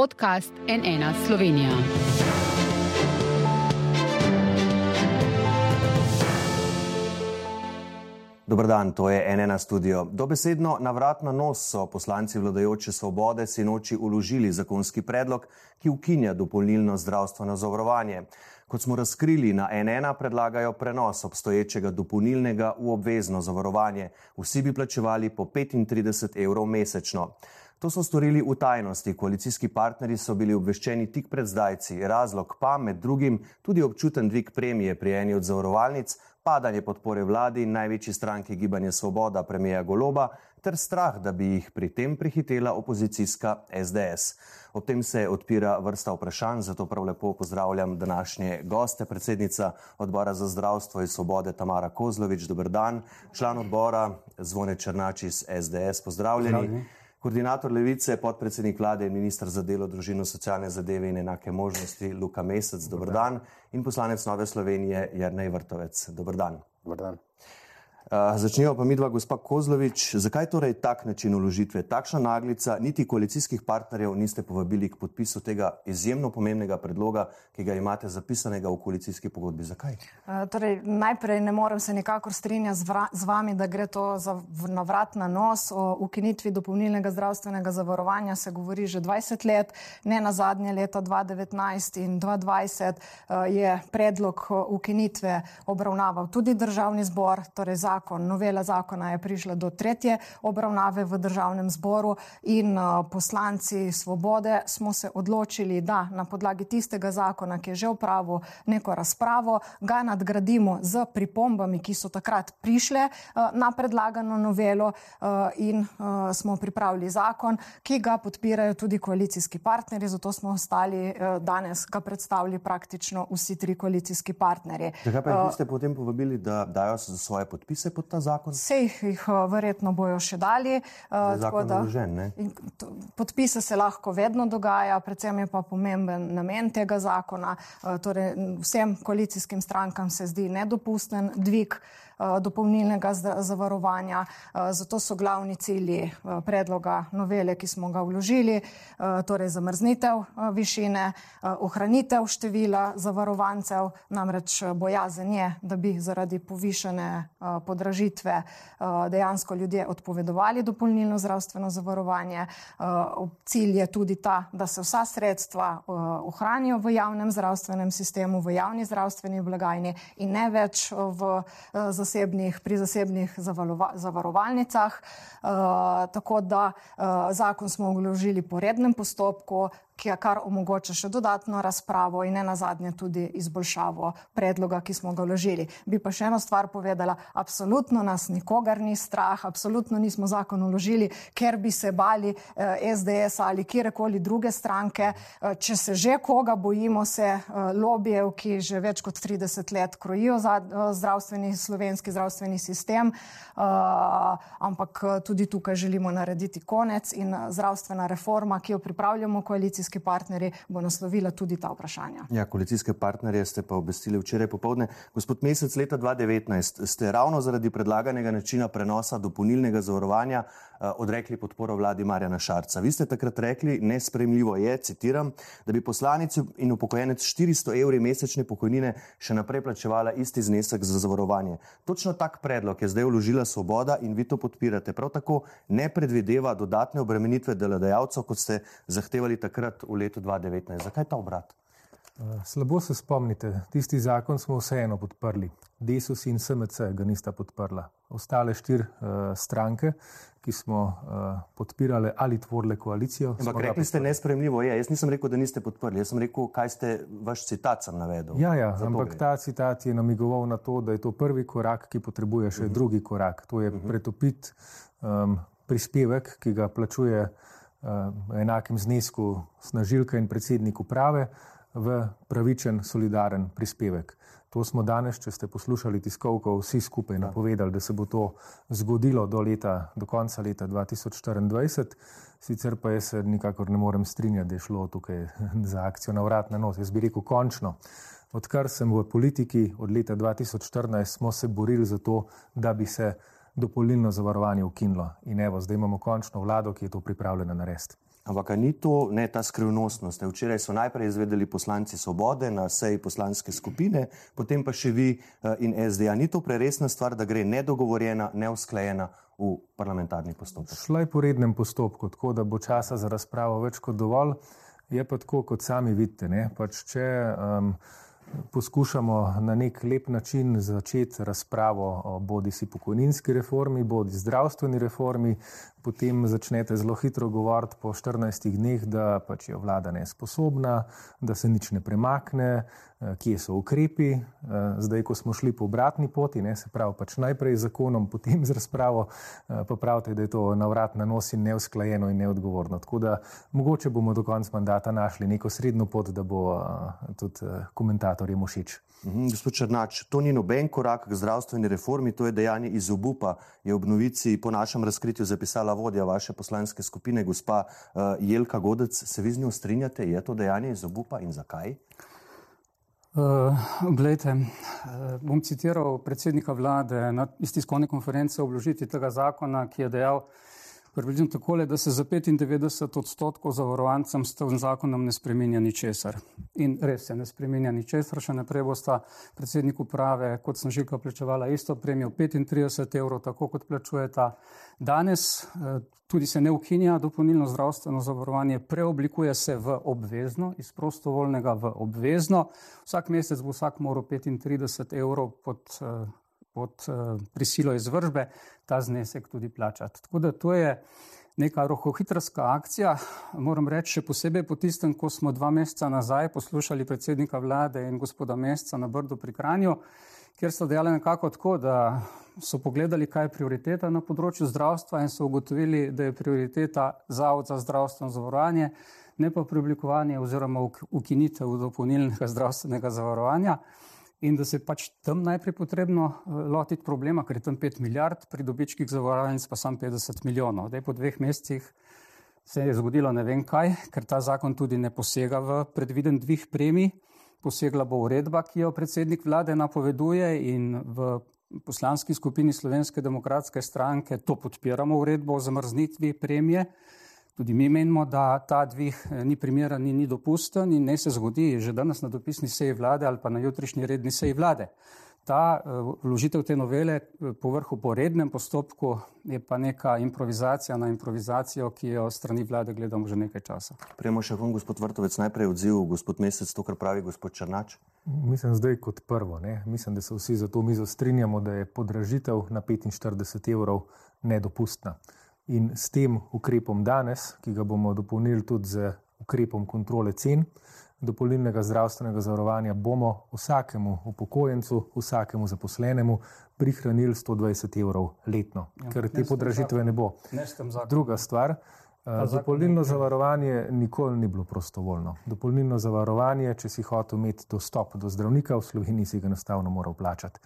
podcast NN Slovenija. Dobrodan, to je NN studio. Dobesedno na vrat na nos so poslanci vladajoče svobode sinoči uložili zakonski predlog, ki ukinja dopolnilno zdravstveno zavarovanje. Kot smo razkrili, na NN predlagajo prenos obstoječega dopolnilnega v obvezno zavarovanje. Vsi bi plačevali po 35 evrov mesečno. To so storili v tajnosti. Koalicijski partnerji so bili obveščeni tik pred zdajci. Razlog pa med drugim tudi občuten dvig premije pri eni od zavarovalnic, padanje podpore vladi in največji stranki Gibanje Svoboda premijeja Goloba ter strah, da bi jih pri tem prihitela opozicijska SDS. Ob tem se odpira vrsta vprašanj, zato prav lepo pozdravljam današnje goste, predsednica odbora za zdravstvo in svobode Tamara Kozlovič, dober dan, član odbora Zvone Črnač iz SDS, pozdravljeni. Zdravljeni. Koordinator Levice, podpredsednik vlade in ministr za delo, družino, socialne zadeve in enake možnosti Luka Mesec, dober dan. In poslanec Nove Slovenije Jrnej Vrtovec, dober dan. Uh, začnemo pa mi dva, gospa Kozlovič. Zakaj torej tak način uložitve, takšna naglica, niti koalicijskih partnerjev niste povabili k podpisu tega izjemno pomembnega predloga, ki ga imate zapisanega v koalicijski pogodbi? Zakaj? Uh, torej, najprej ne morem se nikakor strinjati z, z vami, da gre to za navrat na nos. O ukinitvi dopolnilnega zdravstvenega zavarovanja se govori že 20 let, ne na zadnje leta 2019 in 2020 uh, je predlog ukinitve obravnaval tudi državni zbor, torej zakon zakon, novela zakona je prišla do tretje obravnave v državnem zboru in uh, poslanci svobode smo se odločili, da na podlagi tistega zakona, ki je že upravil neko razpravo, ga nadgradimo z pripombami, ki so takrat prišle uh, na predlagano novelo uh, in smo pripravili zakon, ki ga podpirajo tudi koalicijski partnerji, zato smo ostali danes, ga predstavili praktično vsi tri koalicijski partnerji. Zakaj pa jih niste potem povabili, da dajo svoje podpise? Pod ta zakon? Vse jih, eh, verjetno bojo še dali. Uh, da, vložen, podpise se lahko vedno dogaja, predvsem je pa pomemben namen tega zakona. Uh, torej, vsem koalicijskim strankam se zdi nedopusten dvig dopolnilnega zavarovanja. Zato so glavni cilji predloga novele, ki smo ga vložili, torej zamrznitev višine, ohranitev števila zavarovancev, namreč bojazen je, da bi zaradi povišene podražitve eh, dejansko ljudje odpovedovali dopolnilno zdravstveno zavarovanje. Eh, cilj je tudi ta, da se vsa sredstva eh, ohranijo v javnem zdravstvenem sistemu, v javni zdravstveni blagajni in ne več v zasebnih, pri zasebnih zavarovalnicah. Tako da zakon smo vložili po rednem postopku, kar omogoča še dodatno razpravo in ne nazadnje tudi izboljšavo predloga, ki smo ga vložili. Bi pa še eno stvar povedala, absolutno nas nikogar ni strah, absolutno nismo zakon vložili, ker bi se bali eh, SDS ali kjerkoli druge stranke. Eh, če se že koga bojimo, se eh, lobijev, ki že več kot 30 let krojijo za eh, zdravstveni, slovenski zdravstveni sistem, eh, ampak eh, tudi tukaj želimo narediti konec in eh, zdravstvena reforma, ki jo pripravljamo koalicijski koalicijski partnerji, bo naslovila tudi ta vprašanja. Ja, koalicijske partnerje ste pa obvestili včeraj popovdne. Gospod Mesec, leta 2019 ste ravno zaradi predlaganega načina prenosa dopolnilnega zavarovanja odrekli podporo vladi Marjana Šarca. Vi ste takrat rekli, nespremljivo je, citiram, da bi poslanici in upokojenec 400 evri mesečne pokojnine še naprej plačevala isti znesek za zavarovanje. Točno tak predlog je zdaj vložila Svoboda in vi to podpirate. Prav tako ne predvideva dodatne obremenitve delodajalcev, kot ste zahtevali takrat v letu 2019. Zakaj ta obrat? Eh, slabo se spomnite, tisti zakon smo vseeno podprli. Desus in SMC ga nista podprla. Ostale štiri uh, stranke, ki smo uh, podpirale ali tvorile koalicijo. Ampak rekli ste nespremljivo, je. jaz nisem rekel, da niste podprli, jaz sem rekel, kaj ste vaš citat sem navedel. Ja, ja ampak ta citat je namigoval na to, da je to prvi korak, ki potrebuje še uh mhm. -huh. drugi korak. To je uh mhm. -huh. pretopiti um, prispevek, ki ga plačuje uh, enakem znesku snažilka in predsednik uprave v pravičen, solidaren prispevek. To smo danes, če ste poslušali tiskovko, vsi skupaj napovedali, da se bo to zgodilo do, leta, do konca leta 2024. Sicer pa jaz se nikakor ne morem strinjati, da je šlo tukaj za akcijo na vrat na nos. Jaz bi rekel, končno. Odkar sem v politiki od leta 2014, smo se borili za to, da bi se dopolnilno zavarovanje ukinilo. In evo, zdaj imamo končno vlado, ki je to pripravljena narediti. Ampak ni to ne ta skrivnostnost. Včeraj so najprej izvedeli poslanci Svobode na seji poslanske skupine, potem pa še vi uh, in SDA. Ni to preresna stvar, da gre nedogovorjena, neusklajena v parlamentarni postopek? Šla je po rednem postopku, tako da bo časa za razpravo več kot dovolj. Je pa tako, kot sami vidite. Pač če, um, poskušamo na nek lep način začeti razpravo o bodi si pokojninski reformi, bodi zdravstveni reformi, potem začnete zelo hitro govoriti po 14 dneh, da pač je vlada nesposobna, da se nič ne premakne, eh, kje so ukrepi. Eh, zdaj, ko smo šli po obratni poti, ne, se pravi, pač najprej z zakonom, potem z razpravo, eh, pa pravite, da je to na vrat na nos in neusklajeno in neodgovorno. Tako da mogoče bomo do konca mandata našli neko srednjo pot, da bo tudi komentatorjem všeč. Mhm, gospod Črnač, to ni noben korak k zdravstveni reformi, to je dejanje iz obupa, je ob novici po našem razkritju zapisala vodja vaše poslanske skupine, gospa uh, Jelka Godec. Se vi z njo strinjate, je to dejanje iz obupa in zakaj? Uh, glejte, uh, bom citiral predsednika vlade na istiskovni konferenci o vložitvi tega zakona, ki je dejal, Približno tako, da se za 95 odstotkov zavarovancem s tem zakonom ne spremenja ničesar. In res se ne spremenja ničesar, še naprej bosta predsednik uprave, kot sem že plačevala, isto premijo 35 evrov, tako kot plačujeta danes. Eh, tudi se ne ukinja dopolnilno zdravstveno zavarovanje, preoblikuje se v obvezno, iz prostovoljnega v obvezno. Vsak mesec bo vsak moral 35 evrov pod eh, pod uh, prisilo izvržbe, ta znesek tudi plačati. Tako da to je neka rohohitrska akcija. Moram reči, še posebej po tistem, ko smo dva meseca nazaj poslušali predsednika vlade in gospoda Mesca na Brdu pri Kranju, kjer so dejali nekako tako, da so pogledali, kaj je prioriteta na področju zdravstva in so ugotovili, da je prioriteta Zavod za zdravstveno zavarovanje, ne pa preoblikovanje oziroma ukinitev dopolnilnega zdravstvenega zavarovanja in da se pač tam najprej potrebno eh, lotiti problema, ker je tam 5 milijard, pri dobičkih zavarovalnic pa sam 50 milijonov. Zdaj po dveh mesecih se je zgodilo ne vem kaj, ker ta zakon tudi ne posega v predviden dvih premij, posegla bo uredba, ki jo predsednik vlade napoveduje in v poslanski skupini Slovenske demokratske stranke to podpiramo uredbo o zamrznitvi premije. Tudi mi menimo, da ta dvig eh, ni primeren in ni dopusten in ne se zgodi že danes na dopisni seji vlade ali pa na jutrišnji redni seji vlade. Ta eh, vložitev te novele eh, po vrhu po rednem postopku je pa neka improvizacija na improvizacijo, ki jo strani vlade gledamo že nekaj časa. Prejmo še vam, gospod Vrtovec, najprej odziv, gospod Mesec, to, kar pravi gospod Črnač. Mislim zdaj kot prvo. Ne? Mislim, da se vsi za to mizo strinjamo, da je podražitev na 45 evrov nedopustna. In s tem ukrepom danes, ki ga bomo dopolnili tudi z ukrepom kontrole cen dopolnilnega zdravstvenega zavarovanja, bomo vsakemu upokojencu, vsakemu zaposlenemu prihranili 120 evrov letno, ja, ker te podražitve ne bo. Druga stvar. Dopolnilno zavarovanje nikoli ni bilo prostovoljno. Dopolnilno zavarovanje, če si hotel imeti dostop do zdravnika, v Sloveniji si ga enostavno moral plačati.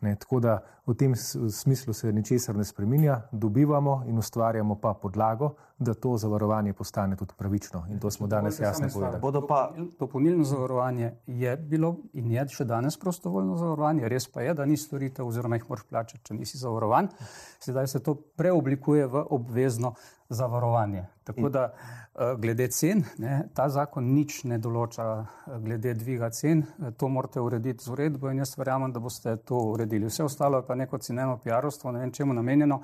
Ne, tako da v tem smislu se ničesar ne spreminja, dobivamo in ustvarjamo pa podlago, da to zavarovanje postane tudi pravično. In to smo danes jasno povedali. Pa... Dopolnilno zavarovanje je bilo in je še danes prostovoljno zavarovanje, res pa je, da ni storitev oziroma jih moraš plačati, če nisi zavarovan. Sedaj se to preoblikuje v obvezno zavarovanje. Tako da eh, glede cen, ne, ta zakon nič ne določa eh, glede dviga cen, to morate urediti z uredbo in jaz verjamem, da boste to uredili. Vse ostalo je pa neko ceneno PR-ovstvo, ne vem čemu namenjeno,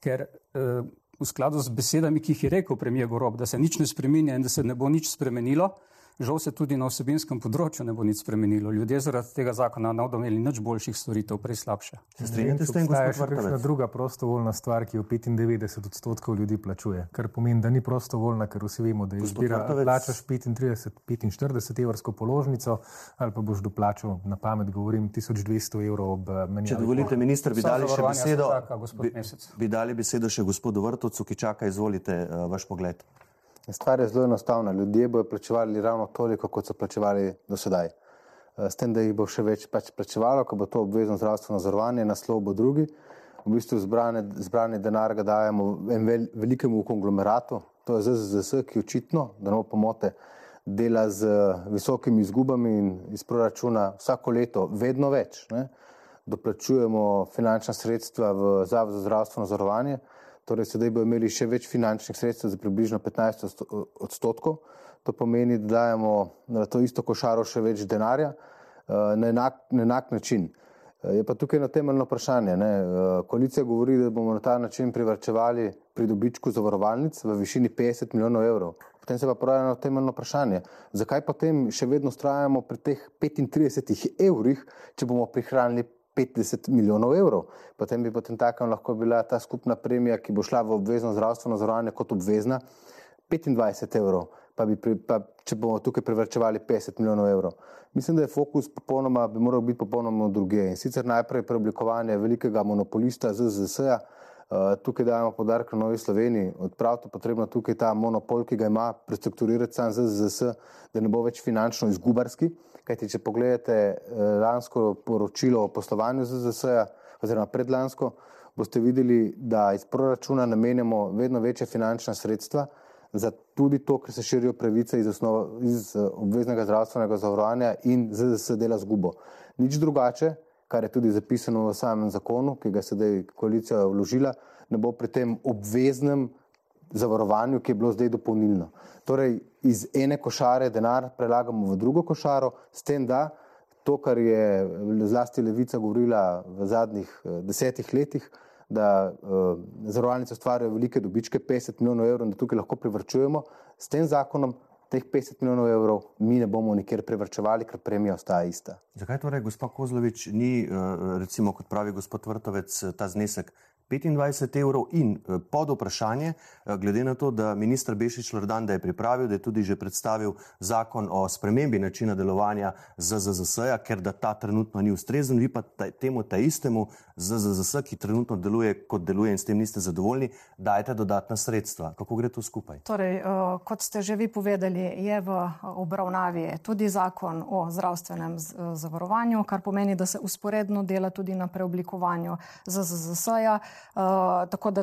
ker eh, v skladu z besedami, ki jih je rekel premijer Gorob, da se nič ne spreminja in da se ne bo nič spremenilo, Žal se tudi na osebinskem področju ne bo nič spremenilo. Ljudje zaradi tega zakona ne bodo imeli nič boljših storitev, prej slabše. Se strinjate s tem, da je ena druga prostovoljna stvar, ki jo 95 odstotkov ljudi plačuje, kar pomeni, da ni prostovoljna, ker vsi vemo, da izbira, plačaš 35-45 evrsko položnico ali pa boš doplačal, na pamet govorim, 1200 evrov ob eh, menjavi. Če dovolite, minister, bi dali še besedo, bi, bi dali besedo še gospodu Vrtovcu, ki čaka, izvolite uh, vaš pogled. Stvar je zelo enostavna. Ljudje bodo plačevali ravno toliko, kot so plačevali do sedaj. Eh, s tem, da jih bo še več pač plačevalo, ko bo to obvezno zdravstveno zavarovanje, naslov bo drugi. V bistvu zbrane, zbrane denar ga dajemo en vel, velikemu konglomeratu, to je ZZS, ki očitno, da ne bo pomote, dela z visokimi izgubami in iz proračuna vsako leto vedno več. Ne? Doplačujemo finančna sredstva v Zavod za zdravstveno zavarovanje torej sedaj bodo imeli še več finančnih sredstev za približno 15 odstotkov. To pomeni, da dajemo na to isto košaro še več denarja na enak, na enak način. Je pa tukaj eno temeljno vprašanje. Ne? Koalicija govori, da bomo na ta način privrčevali pri dobičku zavarovalnic v višini 50 milijonov evrov. Potem se pa pravi eno temeljno vprašanje. Zakaj potem še vedno ustrajamo pri teh 35 evrih, če bomo prihranili 50 milijonov evrov? Potem bi potem takem lahko bila ta skupna premija, ki bo šla v obvezno zdravstveno zavarovanje kot obvezna, 25 evrov pa bi, pri, pa, če bomo tukaj privrčevali 50 milijonov evrov. Mislim, da je fokus popolnoma, bi moral biti popolnoma druge. In sicer najprej preoblikovanje velikega monopolista ZZS-ja, uh, tukaj dajemo podarek na Novi Sloveniji, odpraviti potrebno tukaj ta monopol, ki ga ima, prestrukturirati sam ZZS, da ne bo več finančno izgubarski. Kajti, če pogledate uh, lansko poročilo o poslovanju ZZS-ja, oziroma predlansko, boste videli, da iz proračuna namenjamo vedno večje finančna sredstva za tudi to, ker se širijo pravice iz, osnova, iz eh, obveznega zdravstvenega zavarovanja in ZZS dela zgubo. Nič drugače, kar je tudi zapisano v samem zakonu, ki ga sedaj koalicija vložila, ne bo pri tem obveznem zavarovanju, ki je bilo zdaj dopolnilno. Torej, iz ene košare denar prelagamo v drugo košaro, s tem, da to, kar je zlasti levica govorila v zadnjih eh, desetih letih, da uh, zavarovalnice ustvarjajo velike dobičke, 50 milijonov evrov, in da tukaj lahko privrčujemo. S tem zakonom teh 50 milijonov evrov mi ne bomo nikjer privrčevali, ker premija ostaja ista. Zakaj torej, gospod Kozlovič, ni, uh, recimo, kot pravi gospod Vrtovec, ta znesek 25 evrov in eh, pod vprašanje, eh, glede na to, da ministr Bešič Lordan, da je pripravil, da je tudi že predstavil zakon o spremembi načina delovanja ZZZS-ja, ker da ta trenutno ni ustrezen, vi pa temu ta istemu ZZZS, ki trenutno deluje kot deluje in s tem niste zadovoljni, dajete dodatna sredstva. Kako gre to skupaj? Torej, eh, kot ste že vi povedali, je v obravnavi tudi zakon o zdravstvenem zavarovanju, kar pomeni, da se usporedno dela tudi na preoblikovanju ZZZS-ja. Eh, tako da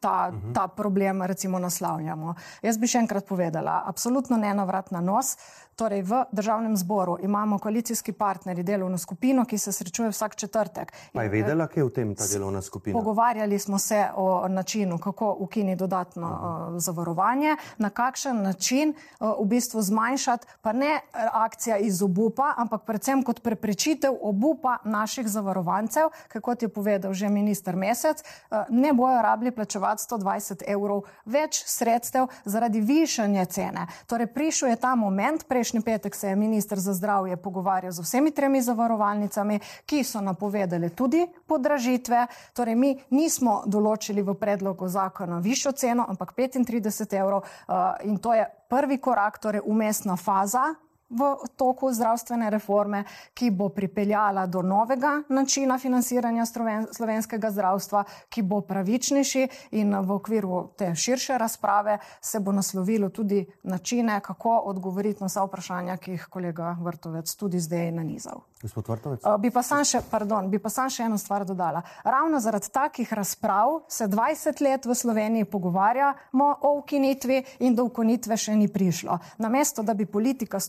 ta, ta problem recimo naslavljamo. Jaz bi še enkrat povedala, absolutno ne navrat na nos. Torej, v državnem zboru imamo koalicijski partnerji delovno skupino, ki se srečuje vsak četrtek. Pa je vedela, kje je v tem ta delovna skupina? Pogovarjali smo se o načinu, kako ukini dodatno uh, zavarovanje, na kakšen način uh, v bistvu zmanjšati, pa ne akcija iz obupa, ampak predvsem kot preprečitev obupa naših zavarovancev, kot je povedal že minister Mesec, uh, ne bojo rabili plačevati 120 evrov več sredstev zaradi višanja cene. Torej, prišel je ta moment, prejšnji prejšnji petek se je ministr za zdravje pogovarjal z vsemi tremi zavarovalnicami, ki so napovedali tudi podražitve. Torej, mi nismo določili v predlogu zakona višjo ceno, ampak 35 evrov uh, in to je prvi korak, torej umestna faza v toku zdravstvene reforme, ki bo pripeljala do novega načina financiranja slovenskega zdravstva, ki bo pravičnejši in v okviru te širše razprave se bo naslovilo tudi načine, kako odgovoriti na vsa vprašanja, ki jih kolega Vrtovec tudi zdaj nanizal. Gospod Vrtovec? Uh, bi pa sam še, pardon, bi pa sam še eno stvar dodala. Ravno zaradi takih razprav se 20 let v Sloveniji pogovarjamo o ukinitvi in do ukinitve še ni prišlo. Namesto, da bi politika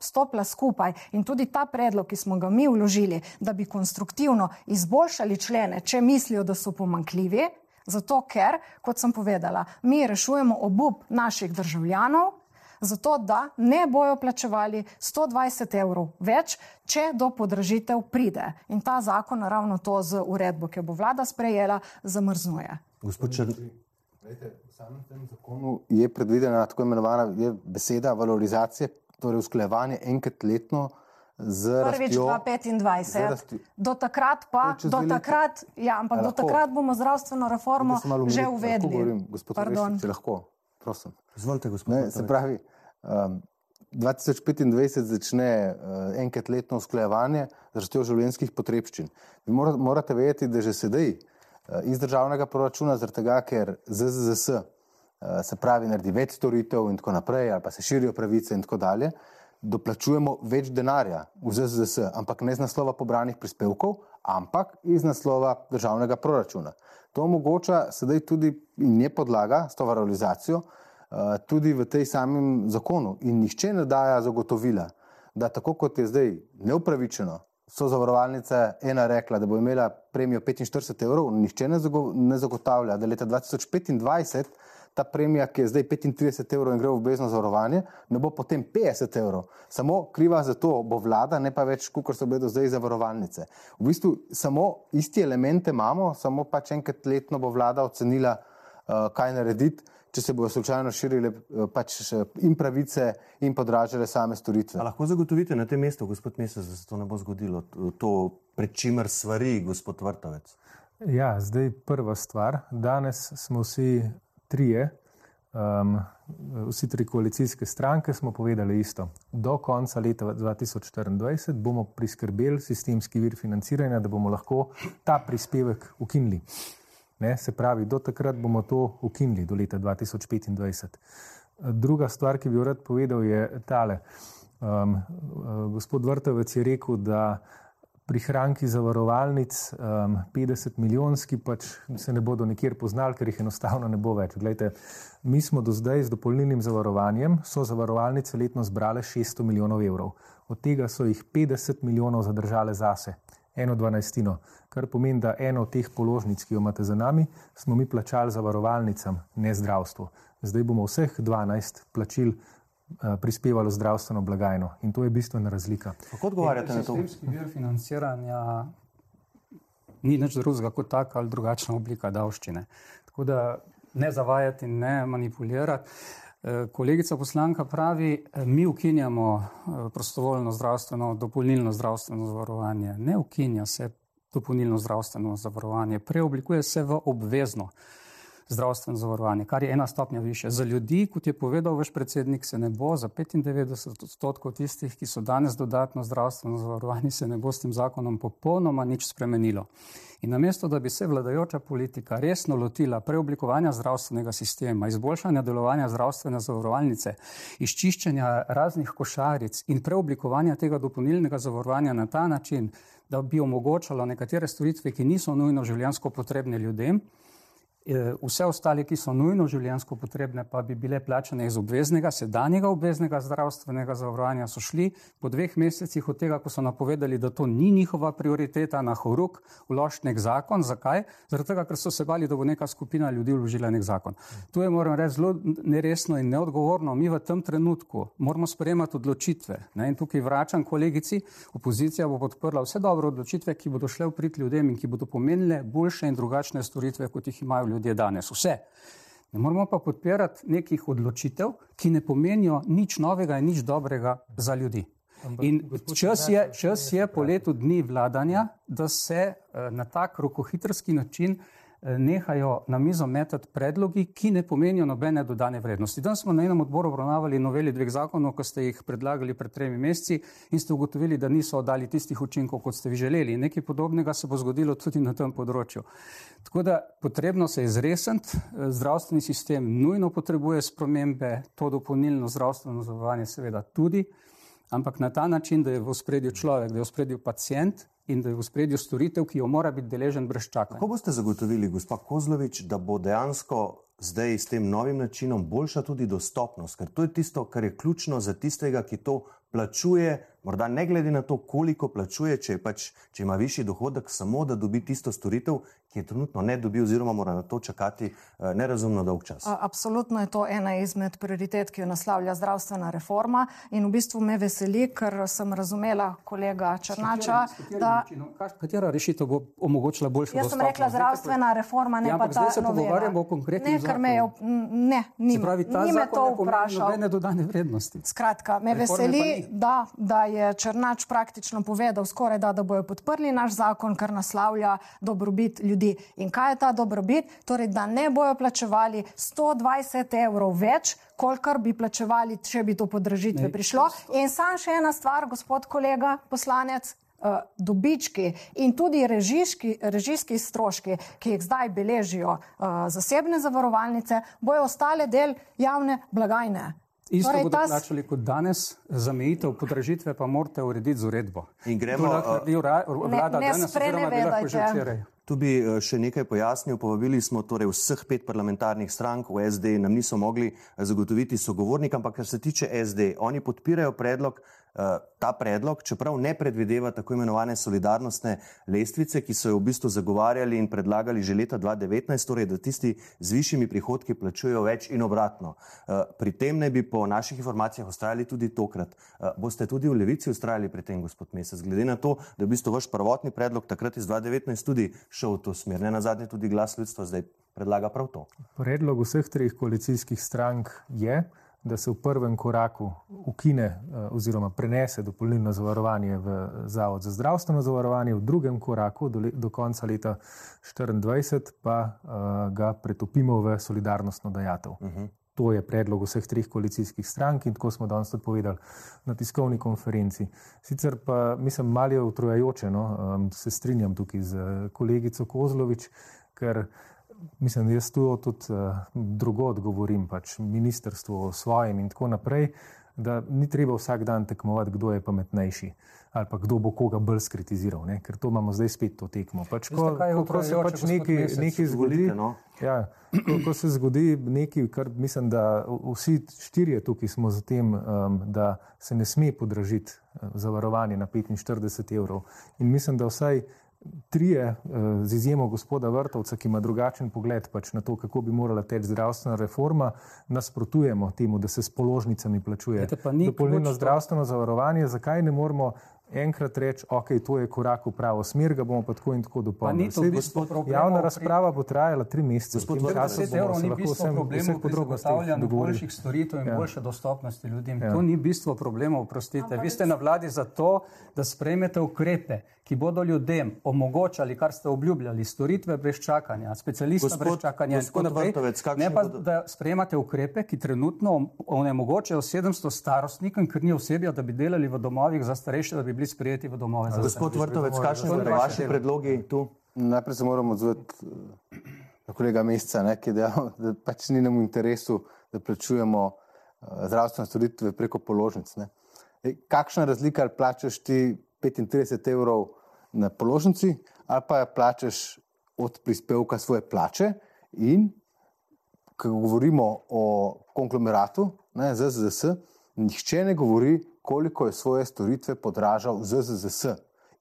sto, stopila skupaj in tudi ta predlog, ki smo ga mi vložili, da bi konstruktivno izboljšali člene, če mislijo, da so pomankljivi, zato ker, kot sem povedala, mi rešujemo obup naših državljanov, zato da ne bojo plačevali 120 evrov več, če do podražitev pride. In ta zakon ravno to z uredbo, ki bo vlada sprejela, zamrznuje. Gospod Črn. V samem tem zakonu je predvidena tako imenovana beseda valorizacije, torej usklajevanje enkrat letno. Prvič 2025. Do takrat pa, do takrat, ja, ampak do takrat bomo zdravstveno reformo že uvedli. Govorim, gospod Pardon. Če lahko, prosim. Izvolite, gospod. Se pravi, um, 2025 začne uh, enkrat letno usklajevanje z rastjo življenjskih potrebščin. Vi morate vedeti, da že sedaj uh, iz državnega proračuna, zaradi tega, ker ZZS se pravi naredi več storitev in tako naprej, ali pa se širijo pravice in tako dalje, doplačujemo več denarja v ZZS, ampak ne z naslova pobranih prispevkov, ampak iz naslova državnega proračuna. To omogoča sedaj tudi in je podlaga s to valorizacijo, Eh, tudi v tej samem zakonu. In nihče ne daja zagotovila, da tako kot je zdaj neupravičeno so zavarovalnice ena rekla, da bo imela premijo 45 evrov, zago, ne zagotavlja, da leta 2025 ta premija, ki je zdaj 35 evrov in gre v obvezno zavarovanje, ne bo potem 50 evrov. Samo kriva za to bo vlada, ne pa več, kot so bile do zdaj zavarovalnice. V bistvu samo isti elemente imamo, samo pač enkrat letno bo vlada ocenila, uh, kaj narediti če se bodo slučajno širile eh, pač in pravice in podražile same storitve. A lahko zagotovite na tem mestu, gospod Mesec, da se to ne bo zgodilo, to pred čimer svari gospod Vrtovec? Ja, zdaj prva stvar. Danes smo vsi trije, um, vsi tri koalicijske stranke smo povedali isto. Do konca leta 2024 bomo priskrbeli sistemski vir financiranja, da bomo lahko ta prispevek ukinili. Ne, se pravi, do takrat bomo to ukinili, do leta 2025. Druga stvar, ki bi jo rad povedal, je tale. Um, gospod Vrtovec je rekel, da prihranki zavarovalnic, um, 50 milijonski, pač se ne bodo nikjer poznali, ker jih enostavno ne bo več. Glejte, mi smo do zdaj z dopolnilnim zavarovanjem, so zavarovalnice letno zbrale 600 milijonov evrov. Od tega so jih 50 milijonov zadržale zase eno dvanajstino, kar pomeni, da eno od teh položnic, ki jo imate za nami, smo mi plačali zavarovalnicam, ne zdravstvu. Zdaj bomo vseh 12 plačil uh, prispevalo zdravstveno blagajno in to je bistvena razlika. Kako odgovarjate na to? Sistemski vir financiranja ni nič drugega kot taka ali drugačna oblika davščine. Tako da ne zavajati in ne manipulirati. Eh, kolegica poslanka pravi, eh, mi ukinjamo eh, prostovoljno zdravstveno, dopolnilno zdravstveno zavarovanje. Ne ukinja se dopolnilno zdravstveno zavarovanje, preoblikuje se v obvezno zdravstveno zavarovanje, kar je ena stopnja više. Za ljudi, kot je povedal vaš predsednik, se ne bo za 95 odstotkov tistih, ki so danes dodatno zdravstveno zavarovani, se ne bo s tem zakonom popolnoma nič spremenilo. In namesto, da bi se vladajoča politika resno lotila preoblikovanja zdravstvenega sistema, izboljšanja delovanja zdravstvene zavarovalnice, izčiščenja raznih košaric in preoblikovanja tega dopolnilnega zavarovanja na ta način, da bi omogočalo nekatere storitve, ki niso nujno življensko potrebne ljudem, vse ostale, ki so nujno življensko potrebne, pa bi bile plačane iz obveznega, sedanjega obveznega zdravstvenega zavarovanja, so šli po dveh mesecih od tega, ko so napovedali, da to ni njihova prioriteta na horuk, vložiti nek zakon. Zakaj? Tega, ker so se bali, da bo neka skupina ljudi vložila nek zakon. To je, moram reči, zelo neresno in neodgovorno. Mi v tem trenutku moramo sprejemati odločitve. Ne? In tukaj vračam kolegici, opozicija bo podprla vse dobre odločitve, ki bodo šle v prid ljudem in ki bodo pomenile boljše in drugačne storitve, kot jih imajo ljudje ljudje danes. Vse. Ne moramo pa podpirati nekih odločitev, ki ne pomenijo nič novega in nič dobrega za ljudi. In čas je, čas je po letu dni vladanja, da se eh, na tak rokohitrski način Eh, nehajo na mizo metati predlogi, ki ne pomenijo nobene dodane vrednosti. Danes smo na enem odboru obravnavali noveli dveh zakonov, ko ste jih predlagali pred tremi meseci in ste ugotovili, da niso dali tistih učinkov, kot ste vi želeli. Nekaj podobnega se bo zgodilo tudi na tem področju. Tako da potrebno se je zresniti, zdravstveni sistem nujno potrebuje spremembe, to dopolnilno zdravstveno zavarovanje seveda tudi, ampak na ta način, da je v spredju človek, da je v spredju pacijent, in da je v spredju storitev, ki jo mora biti deležen brez čakanja. Kako boste zagotovili, gospod Kozlovič, da bo dejansko zdaj s tem novim načinom boljša tudi dostopnost? Ker to je tisto, kar je ključno za tistega, ki to plačuje, morda ne glede na to, koliko plačuje, če, pač, če ima višji dohodek, samo da dobi tisto storitev, ki je trenutno ne dobi, oziroma mora na to čakati uh, nerazumno dolg čas. Absolutno je to ena izmed prioritet, ki jo naslavlja zdravstvena reforma. In v bistvu me veseli, ker sem razumela kolega Črnača. Da... Katera rešitev bo omogočila boljšo dostopnost? Jaz sem rekla zdravstvena reforma, ne ja, pa ta. Zdaj se pogovarjamo o konkretnih. Ne, ker me je, ne, ni, pravi, ni me to vprašal. Ne dodane vrednosti. Skratka, me Reforme veseli, da, da je Črnač praktično povedal skoraj da, da bojo podprli naš zakon, kar naslavlja dobrobit ljudi. In kaj je ta dobrobit? Torej, da ne bojo plačevali 120 evrov več, kolikor bi plačevali, če bi do podražitve prišlo. In sam še ena stvar, gospod kolega poslanec. Uh, dobički in tudi režijski, režijski stroški, ki jih zdaj beležijo uh, zasebne zavarovalnice, bojo ostale del javne blagajne. Isto torej, bodo plačali kot danes, zamejitev podražitve pa morate urediti z uredbo. In gremo naprej. Uh, ne, ne sprenevedajte. Tu bi eh, še nekaj pojasnil. Povabili smo torej vseh pet parlamentarnih strank v SD, nam niso mogli eh, zagotoviti sogovornika, ampak kar se tiče SD, oni podpirajo predlog ta predlog, čeprav ne predvideva tako imenovane solidarnostne lestvice, ki so jo v bistvu zagovarjali in predlagali že leta 2019, torej da tisti z višjimi prihodki plačujejo več in obratno. Uh, pri tem ne bi po naših informacijah ustrajali tudi tokrat. Uh, boste tudi v levici ustrajali pri tem, gospod Mesec, glede na to, da je v bistvu vaš prvotni predlog takrat iz 2019 tudi šel v to smer. Ne na zadnje tudi glas ljudstva zdaj predlaga prav to. Predlog vseh treh koalicijskih strank je, da se v prvem koraku ukine eh, oziroma prenese dopolnilno zavarovanje v Zavod za zdravstveno zavarovanje, v drugem koraku do, le, do konca leta 2024 pa uh, ga pretopimo v solidarnostno dajatev. Uh -huh. To je predlog vseh treh koalicijskih strank in tako smo danes tudi povedali na tiskovni konferenci. Sicer pa mislim, malo je utrojajoče, no, um, se strinjam tukaj z kolegico Kozlovič, ker mislim, jaz tu tudi uh, drugo odgovorim, pač ministrstvo o svojem in tako naprej, da ni treba vsak dan tekmovati, kdo je pametnejši ali pa kdo bo koga bolj skritiziral, ne? ker to imamo zdaj spet to tekmo. Pač, ko, ko, ko se pač nekaj, nekaj zgodi, no? ja, ko, ko se zgodi nekaj, kar mislim, da vsi štirje tukaj smo za tem, um, da se ne sme podražiti uh, zavarovanje na 45 evrov. In mislim, da vsaj trije, eh, z izjemo gospoda Vrtovca, ki ima drugačen pogled pač na to, kako bi morala teči zdravstvena reforma, nasprotujemo temu, da se s položnicami plačuje dopolnilno zdravstveno zavarovanje. Zakaj ne moramo enkrat reči, ok, to je korak v pravo smer, ga bomo pa tako in tako dopolnili. Javna razprava bo trajala tri mesece. Gospod Vrtovec, to ni bistvo problemov pri zagotavljanju boljših storitev in ja. boljše dostopnosti ljudem. Ja. To ni bistvo problemov, oprostite. Vi ste na vladi zato, da sprejmete ukrepe, ki bodo ljudem omogočali, kar ste obljubljali, storitve brez čakanja, specialista gospod, brez čakanja. Vrtovec, ne pa, da sprejemate ukrepe, ki trenutno onemogočajo 700 starostnikom, ker ni osebja, da bi delali v domovih za starejše, da bi bili sprejeti v domove. Gospod Vrtovec, kakšni so vaši predlogi tu? Najprej se moramo odzvati na kolega Mesca, ne, ki je dejal, da pač ni nam v interesu, da plačujemo uh, zdravstvene storitve preko položnic. Ne. Kakšna razlika, ali plačaš ti 35 evrov na položnici, ali pa plačaš od prispevka svoje plače in ko govorimo o konglomeratu, ZZS, nihče ne govori, koliko je svoje storitve podražal ZZS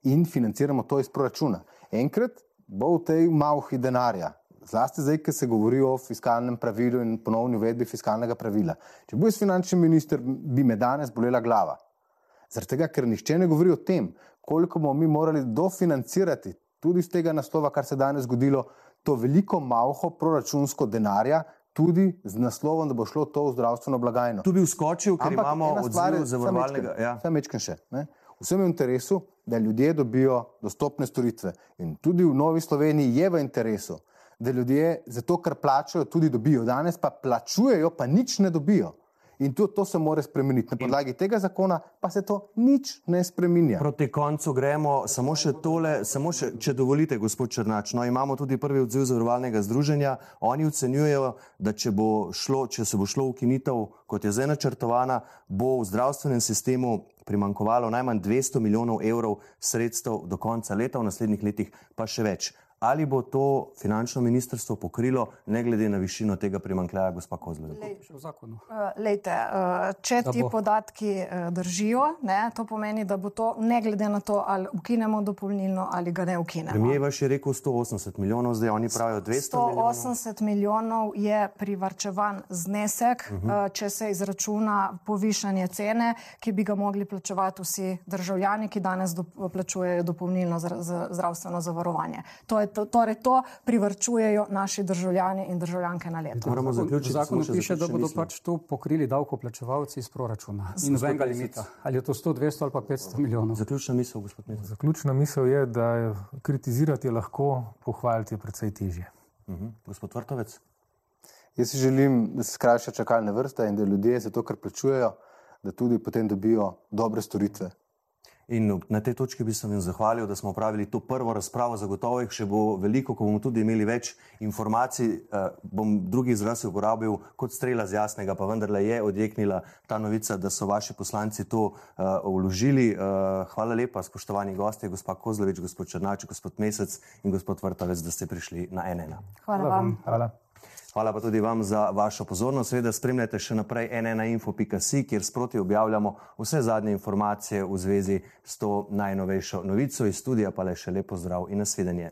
in financiramo to iz proračuna. Enkrat bo v tej malhi denarja, zlasti zdaj, ker se govori o fiskalnem pravilu in ponovni uvedbi fiskalnega pravila. Če bo jaz finančni minister, bi me danes bolela glava. Zaradi tega, ker nišče ne govori o tem, koliko bomo mi morali dofinancirati tudi iz tega naslova, kar se je danes zgodilo, to veliko malho proračunsko denarja, tudi z naslovom, da bo šlo to v zdravstveno blagajno. Tu bi vskočil, ker Ampak imamo odziv zavarovalnega. Ja. Vsem mečkem še. Ne? Vsem je v interesu, da ljudje dobijo dostopne storitve. In tudi v Novi Sloveniji je v interesu, da ljudje zato, ker plačajo, tudi dobijo. Danes pa plačujejo, pa nič ne dobijo. In tudi to se mora spremeniti. Na podlagi tega zakona pa se to nič ne spremenja. Proti koncu gremo, samo še tole, samo še, če dovolite, gospod Črnač. No, imamo tudi prvi odziv zavarovalnega združenja. Oni ocenjujejo, da če, šlo, če se bo šlo ukinitev, kot je zdaj načrtovana, bo v zdravstvenem sistemu primankovalo najmanj 200 milijonov evrov sredstev do konca leta, v naslednjih letih pa še več ali bo to finančno ministrstvo pokrilo, ne glede na višino tega primankljaja, gospa Kozlov? Lejte, eh, če ti podatki eh, držijo, ne, to pomeni, da bo to ne glede na to, ali ukinemo dopolnilno ali ga ne ukinemo. Premijer vaš je rekel 180 milijonov, zdaj oni pravijo 200 milijonov. 180 milijonov je privrčevan znesek, uh mhm. -huh. če se izračuna povišanje cene, ki bi ga mogli plačevati vsi državljani, ki danes do, plačujejo dopolnilno zdravstveno zavarovanje. To je to, torej to privrčujejo naši državljani in državljanke na leto. Moramo zaključiti. Zakon piše, da bodo pač to pokrili davkoplačevalci iz proračuna. In nobenega limita. Ali je to 100, 200 ali pa 500 milijonov. Zaključna misel, gospod Mezak. Zaključna misel je, da kritizirati je lahko, pohvaliti je predvsej težje. Uh mhm. -huh. Gospod Vrtovec. Jaz si želim, da se skrajša čakalne vrste in da ljudje za to, kar plačujejo, da tudi potem dobijo dobre storitve. In na tej točki bi se vam zahvalil, da smo upravili to prvo razpravo. Zagotovo jih še bo veliko, ko bomo tudi imeli več informacij. Uh, bom drugi izraz uporabil kot strela z jasnega, pa vendarle je odjeknila ta novica, da so vaši poslanci to uh, vložili. Uh, hvala lepa, spoštovani gosti, gospod Kozlovič, gospod Črnač, gospod Mesec in gospod Vrtavec, da ste prišli na NN. Hvala vam. Hvala. Hvala pa tudi vam za vašo pozornost. Seveda spremljate še naprej nnainfo.si, kjer sproti objavljamo vse zadnje informacije v zvezi s to najnovejšo novico iz studija, pa le še lepo zdrav in nasvidenje.